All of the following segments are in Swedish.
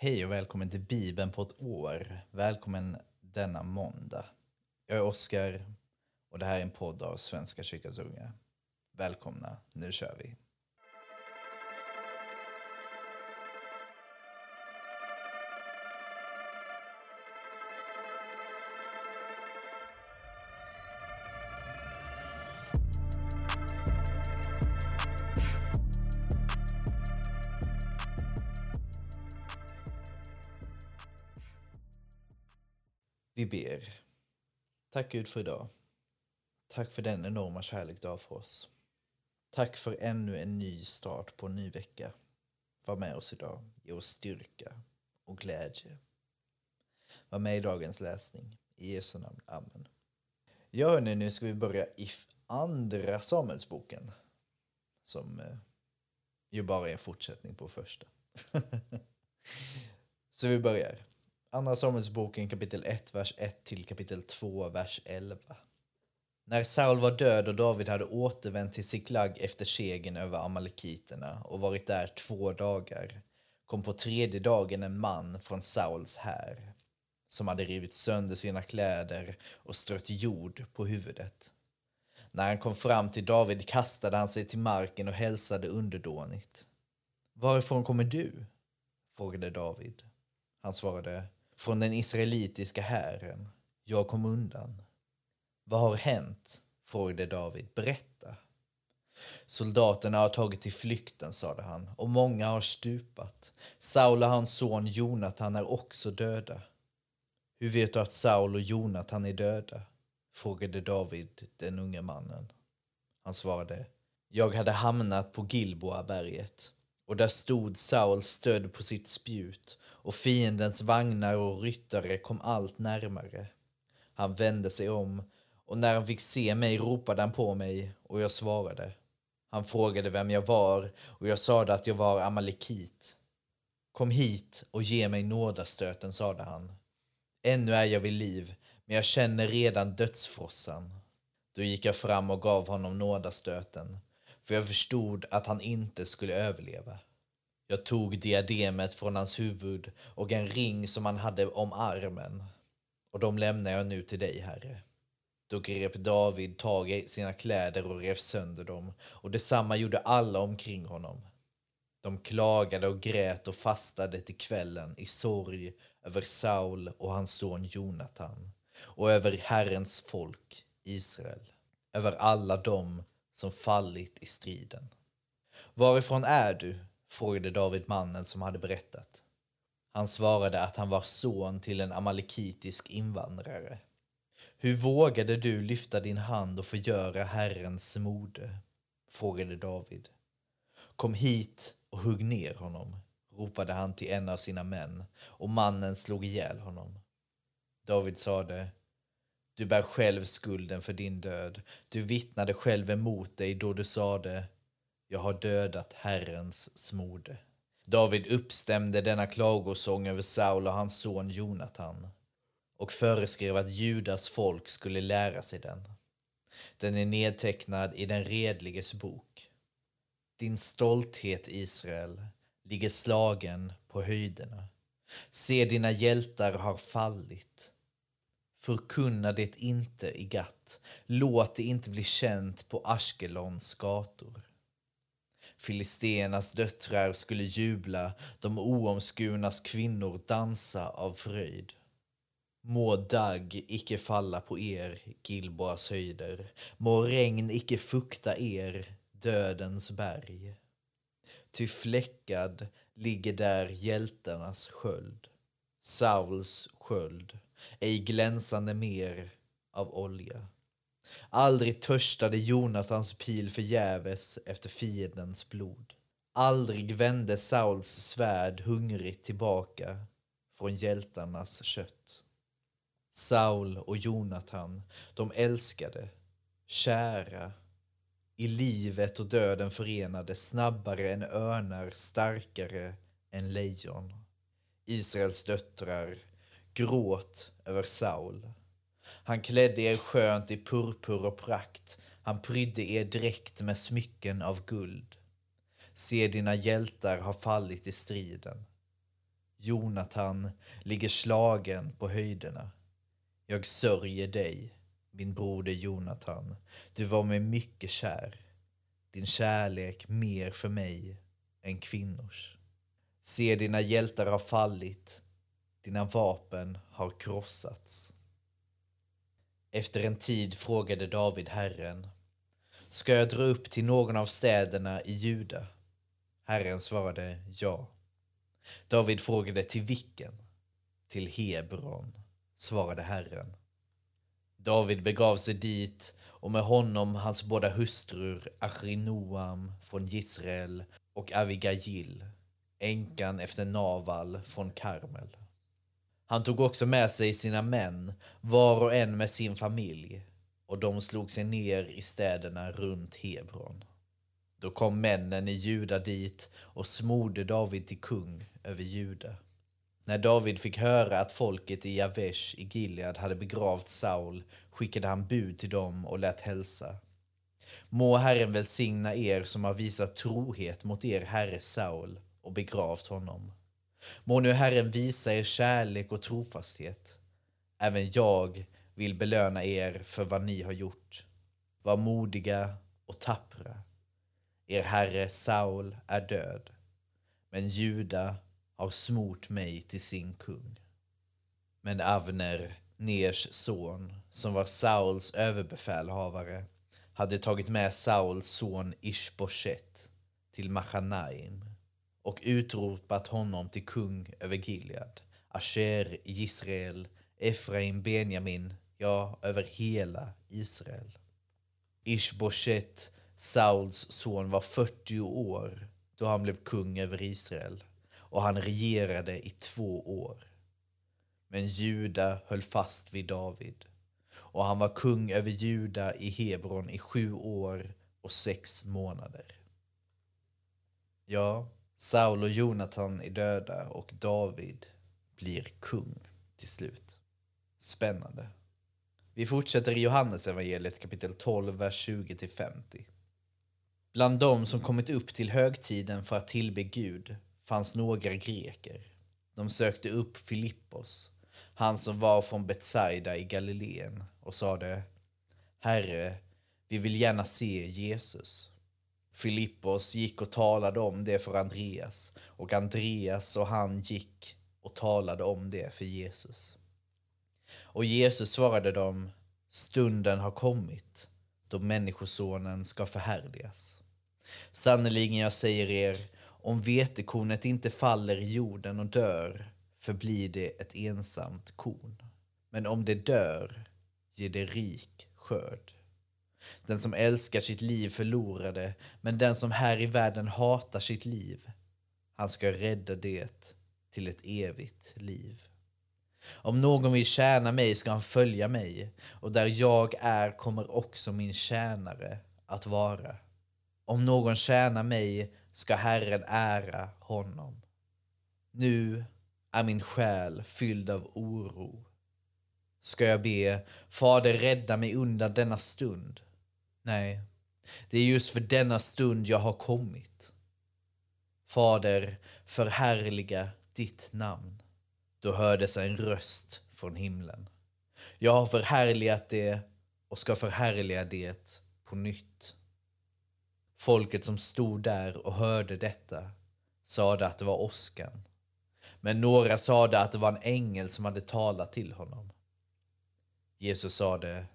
Hej och välkommen till Bibeln på ett år. Välkommen denna måndag. Jag är Oskar och det här är en podd av Svenska kyrkans unga. Välkomna, nu kör vi. Vi ber. Tack Gud för idag. Tack för den enorma kärlek du har för oss. Tack för ännu en ny start på en ny vecka. Var med oss idag. Ge oss styrka och glädje. Var med i dagens läsning. I Jesu namn. Amen. Ja, hörni, nu ska vi börja i andra Samuelsboken. Som eh, ju bara är en fortsättning på första. Så vi börjar. Andra Samuelsboken kapitel 1, vers 1 till kapitel 2, vers 11. När Saul var död och David hade återvänt till Siklag efter segern över amalekiterna och varit där två dagar kom på tredje dagen en man från Sauls här som hade rivit sönder sina kläder och strött jord på huvudet. När han kom fram till David kastade han sig till marken och hälsade underdånigt. Varifrån kommer du? frågade David. Han svarade från den israelitiska hären. Jag kom undan. Vad har hänt? frågade David. Berätta. Soldaterna har tagit till flykten, sade han, och många har stupat. Saul och hans son Jonathan är också döda. Hur vet du att Saul och Jonathan är döda? frågade David den unge mannen. Han svarade. Jag hade hamnat på Gilboaberget och där stod Saul stödd på sitt spjut och fiendens vagnar och ryttare kom allt närmare. Han vände sig om och när han fick se mig ropade han på mig och jag svarade. Han frågade vem jag var och jag sade att jag var amalekit. Kom hit och ge mig nådastöten, sade han. Ännu är jag vid liv, men jag känner redan dödsfrossan. Då gick jag fram och gav honom nådastöten, för jag förstod att han inte skulle överleva. Jag tog diademet från hans huvud och en ring som han hade om armen. Och de lämnar jag nu till dig, Herre. Då grep David tag i sina kläder och rev sönder dem, och detsamma gjorde alla omkring honom. De klagade och grät och fastade till kvällen i sorg över Saul och hans son Jonatan och över Herrens folk, Israel, över alla dem som fallit i striden. Varifrån är du? Frågade David mannen som hade berättat. Han svarade att han var son till en amalekitisk invandrare. Hur vågade du lyfta din hand och förgöra Herrens mode? frågade David. Kom hit och hugg ner honom, ropade han till en av sina män, och mannen slog ihjäl honom. David sade, du bär själv skulden för din död. Du vittnade själv emot dig då du sade, jag har dödat Herrens smorde. David uppstämde denna klagosång över Saul och hans son Jonatan och föreskrev att Judas folk skulle lära sig den. Den är nedtecknad i den redliges bok. Din stolthet, Israel, ligger slagen på höjderna. Se, dina hjältar har fallit. Förkunna det inte i Gatt. Låt det inte bli känt på Ashkelons gator. Filistenas döttrar skulle jubla, de oomskurnas kvinnor dansa av fröjd. Må dagg icke falla på er, Gilboas höjder, må regn icke fukta er, dödens berg. Ty fläckad ligger där hjältarnas sköld, Sauls sköld, ej glänsande mer av olja. Aldrig törstade Jonatans pil förgäves efter fiendens blod. Aldrig vände Sauls svärd hungrigt tillbaka från hjältarnas kött. Saul och Jonatan, de älskade, kära, i livet och döden förenade, snabbare än örnar, starkare än lejon. Israels döttrar, gråt över Saul. Han klädde er skönt i purpur och prakt. Han prydde er dräkt med smycken av guld. Se, dina hjältar har fallit i striden. Jonathan, ligger slagen på höjderna. Jag sörjer dig, min broder Jonathan. Du var mig mycket kär. Din kärlek mer för mig än kvinnors. Se, dina hjältar har fallit. Dina vapen har krossats. Efter en tid frågade David Herren. Ska jag dra upp till någon av städerna i Juda? Herren svarade ja. David frågade till vilken? Till Hebron, svarade Herren. David begav sig dit och med honom hans båda hustrur Achinoam från Israel och Avigail, änkan efter Naval från Karmel. Han tog också med sig sina män, var och en med sin familj, och de slog sig ner i städerna runt Hebron. Då kom männen i Juda dit och smorde David till kung över Juda. När David fick höra att folket i Javesh i Gilead hade begravt Saul skickade han bud till dem och lät hälsa. Må Herren välsigna er som har visat trohet mot er herre Saul och begravt honom. Må nu Herren visa er kärlek och trofasthet. Även jag vill belöna er för vad ni har gjort. Var modiga och tappra. Er herre Saul är död, men Juda har smort mig till sin kung. Men Avner, Ners son, som var Sauls överbefälhavare, hade tagit med Sauls son Ishboshet till Machanaim och utropat honom till kung över Gilead, Asher, Israel, Efraim, Benjamin, ja, över hela Israel. Ishboshet, Sauls son, var 40 år då han blev kung över Israel och han regerade i två år. Men Juda höll fast vid David och han var kung över Juda i Hebron i sju år och sex månader. Ja, Saul och Jonathan är döda och David blir kung till slut. Spännande. Vi fortsätter i Johannes evangeliet kapitel 12, vers 20-50. Bland dem som kommit upp till högtiden för att tillbe Gud fanns några greker. De sökte upp Filippos, han som var från Betsaida i Galileen och sade Herre, vi vill gärna se Jesus. Filippos gick och talade om det för Andreas och Andreas och han gick och talade om det för Jesus. Och Jesus svarade dem, stunden har kommit då Människosonen ska förhärligas. Sannerligen, jag säger er, om vetekornet inte faller i jorden och dör förblir det ett ensamt korn. Men om det dör ger det rik skörd. Den som älskar sitt liv förlorar det, men den som här i världen hatar sitt liv, han ska rädda det till ett evigt liv. Om någon vill tjäna mig ska han följa mig, och där jag är kommer också min tjänare att vara. Om någon tjänar mig ska Herren ära honom. Nu är min själ fylld av oro. Ska jag be, Fader rädda mig undan denna stund? Nej, det är just för denna stund jag har kommit. Fader, förhärliga ditt namn. Då hördes en röst från himlen. Jag har förhärligat det och ska förhärliga det på nytt. Folket som stod där och hörde detta sade att det var åskan. Men några sade att det var en ängel som hade talat till honom. Jesus sade,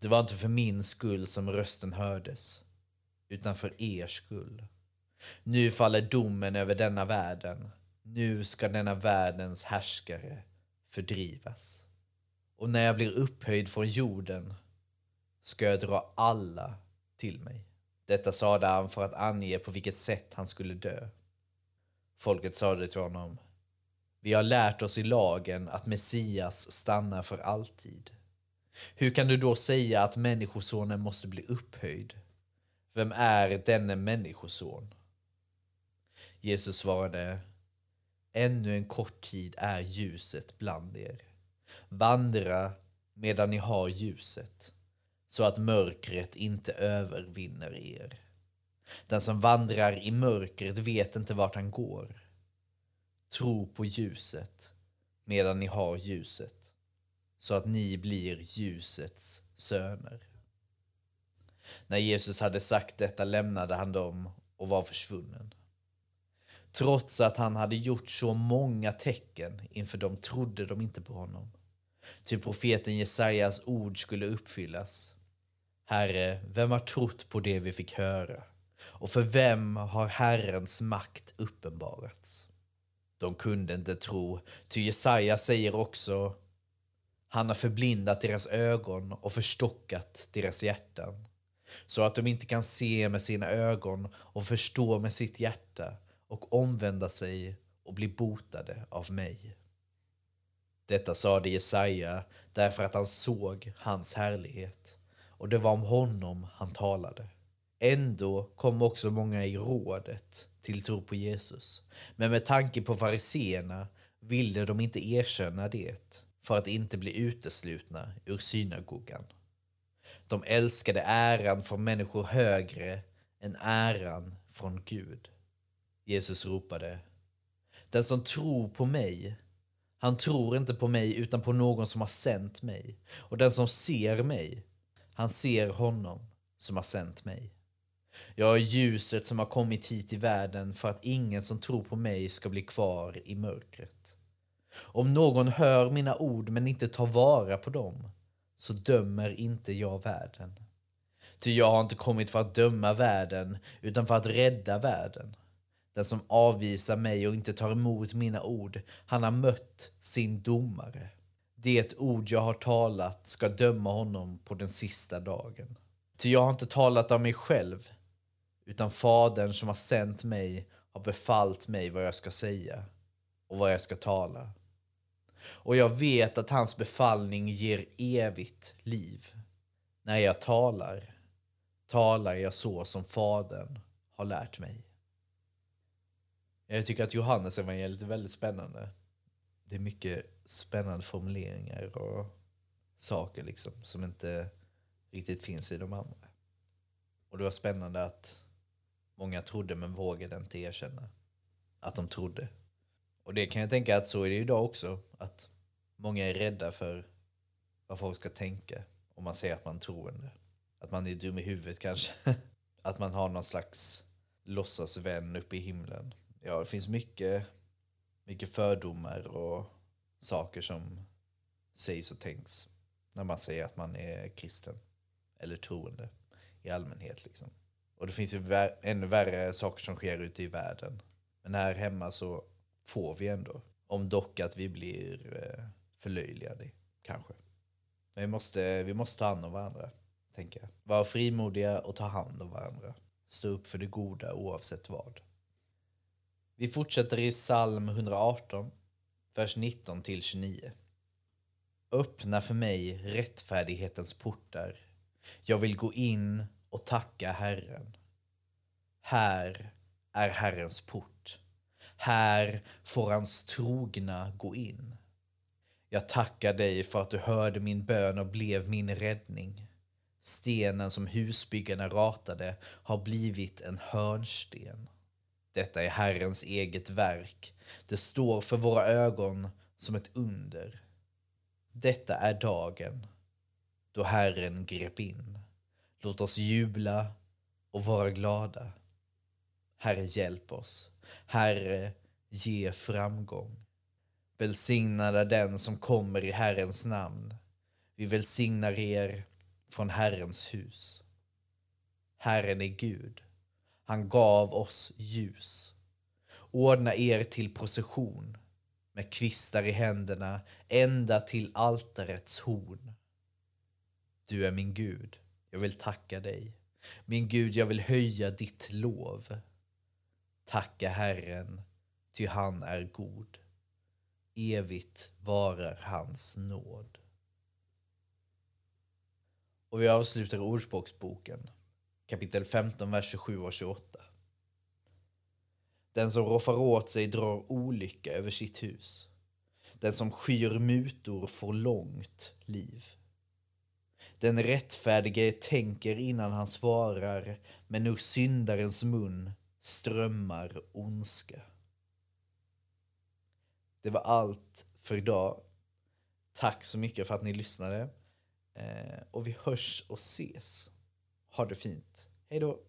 det var inte för min skull som rösten hördes, utan för er skull. Nu faller domen över denna världen. Nu ska denna världens härskare fördrivas. Och när jag blir upphöjd från jorden ska jag dra alla till mig. Detta sade han för att ange på vilket sätt han skulle dö. Folket sade till honom, vi har lärt oss i lagen att Messias stannar för alltid. Hur kan du då säga att Människosonen måste bli upphöjd? Vem är denne Människoson? Jesus svarade, ännu en kort tid är ljuset bland er. Vandra medan ni har ljuset så att mörkret inte övervinner er. Den som vandrar i mörkret vet inte vart han går. tro på ljuset medan ni har ljuset, så att ni blir ljusets söner. När Jesus hade sagt detta lämnade han dem och var försvunnen. Trots att han hade gjort så många tecken inför dem trodde de inte på honom. Ty profeten Jesajas ord skulle uppfyllas. Herre, vem har trott på det vi fick höra? Och för vem har Herrens makt uppenbarats? De kunde inte tro, ty Jesaja säger också han har förblindat deras ögon och förstockat deras hjärtan så att de inte kan se med sina ögon och förstå med sitt hjärta och omvända sig och bli botade av mig. Detta sade Jesaja därför att han såg hans härlighet och det var om honom han talade. Ändå kom också många i rådet till tro på Jesus. Men med tanke på fariseerna ville de inte erkänna det för att inte bli uteslutna ur synagogan. De älskade äran från människor högre än äran från Gud. Jesus ropade. Den som tror på mig, han tror inte på mig utan på någon som har sänt mig. Och den som ser mig, han ser honom som har sänt mig. Jag är ljuset som har kommit hit i världen för att ingen som tror på mig ska bli kvar i mörkret. Om någon hör mina ord men inte tar vara på dem så dömer inte jag världen. Ty jag har inte kommit för att döma världen utan för att rädda världen. Den som avvisar mig och inte tar emot mina ord, han har mött sin domare. Det ord jag har talat ska döma honom på den sista dagen. Ty jag har inte talat av mig själv, utan Fadern som har sänt mig har befallt mig vad jag ska säga och vad jag ska tala. Och jag vet att hans befallning ger evigt liv. När jag talar, talar jag så som Fadern har lärt mig. Jag tycker att Johannes evangeliet är väldigt spännande. Det är mycket spännande formuleringar och saker liksom som inte riktigt finns i de andra. Och det var spännande att många trodde men vågade inte erkänna att de trodde. Och det kan jag tänka att så är det idag också. Att många är rädda för vad folk ska tänka om man säger att man tror troende. Att man är dum i huvudet kanske. Att man har någon slags låtsasvän uppe i himlen. Ja, det finns mycket, mycket fördomar och saker som sägs och tänks när man säger att man är kristen eller troende i allmänhet. Liksom. Och det finns ju vär ännu värre saker som sker ute i världen. Men här hemma så får vi ändå. Om dock att vi blir eh, förlöjligade, kanske. Men vi måste, vi måste ta hand om varandra, tänker jag. Vara frimodiga och ta hand om varandra. Stå upp för det goda oavsett vad. Vi fortsätter i psalm 118, vers 19 till 29. Öppna för mig rättfärdighetens portar. Jag vill gå in och tacka Herren. Här är Herrens port. Här får hans trogna gå in. Jag tackar dig för att du hörde min bön och blev min räddning. Stenen som husbyggarna ratade har blivit en hörnsten. Detta är Herrens eget verk. Det står för våra ögon som ett under. Detta är dagen då Herren grep in. Låt oss jubla och vara glada. Herre, hjälp oss. Herre, ge framgång. Välsignad är den som kommer i Herrens namn. Vi välsignar er från Herrens hus. Herren är Gud. Han gav oss ljus. Ordna er till procession med kvistar i händerna ända till altarets horn. Du är min Gud, jag vill tacka dig. Min Gud, jag vill höja ditt lov. Tacka Herren, ty han är god. Evigt varar hans nåd. Och vi avslutar Ordspråksboken kapitel 15, vers 27 och 28. Den som roffar åt sig drar olycka över sitt hus. Den som skyr mutor får långt liv. Den rättfärdige tänker innan han svarar, men ur syndarens mun strömmar ondska. Det var allt för idag. Tack så mycket för att ni lyssnade. Eh, och vi hörs och ses. Ha det fint. Hej då!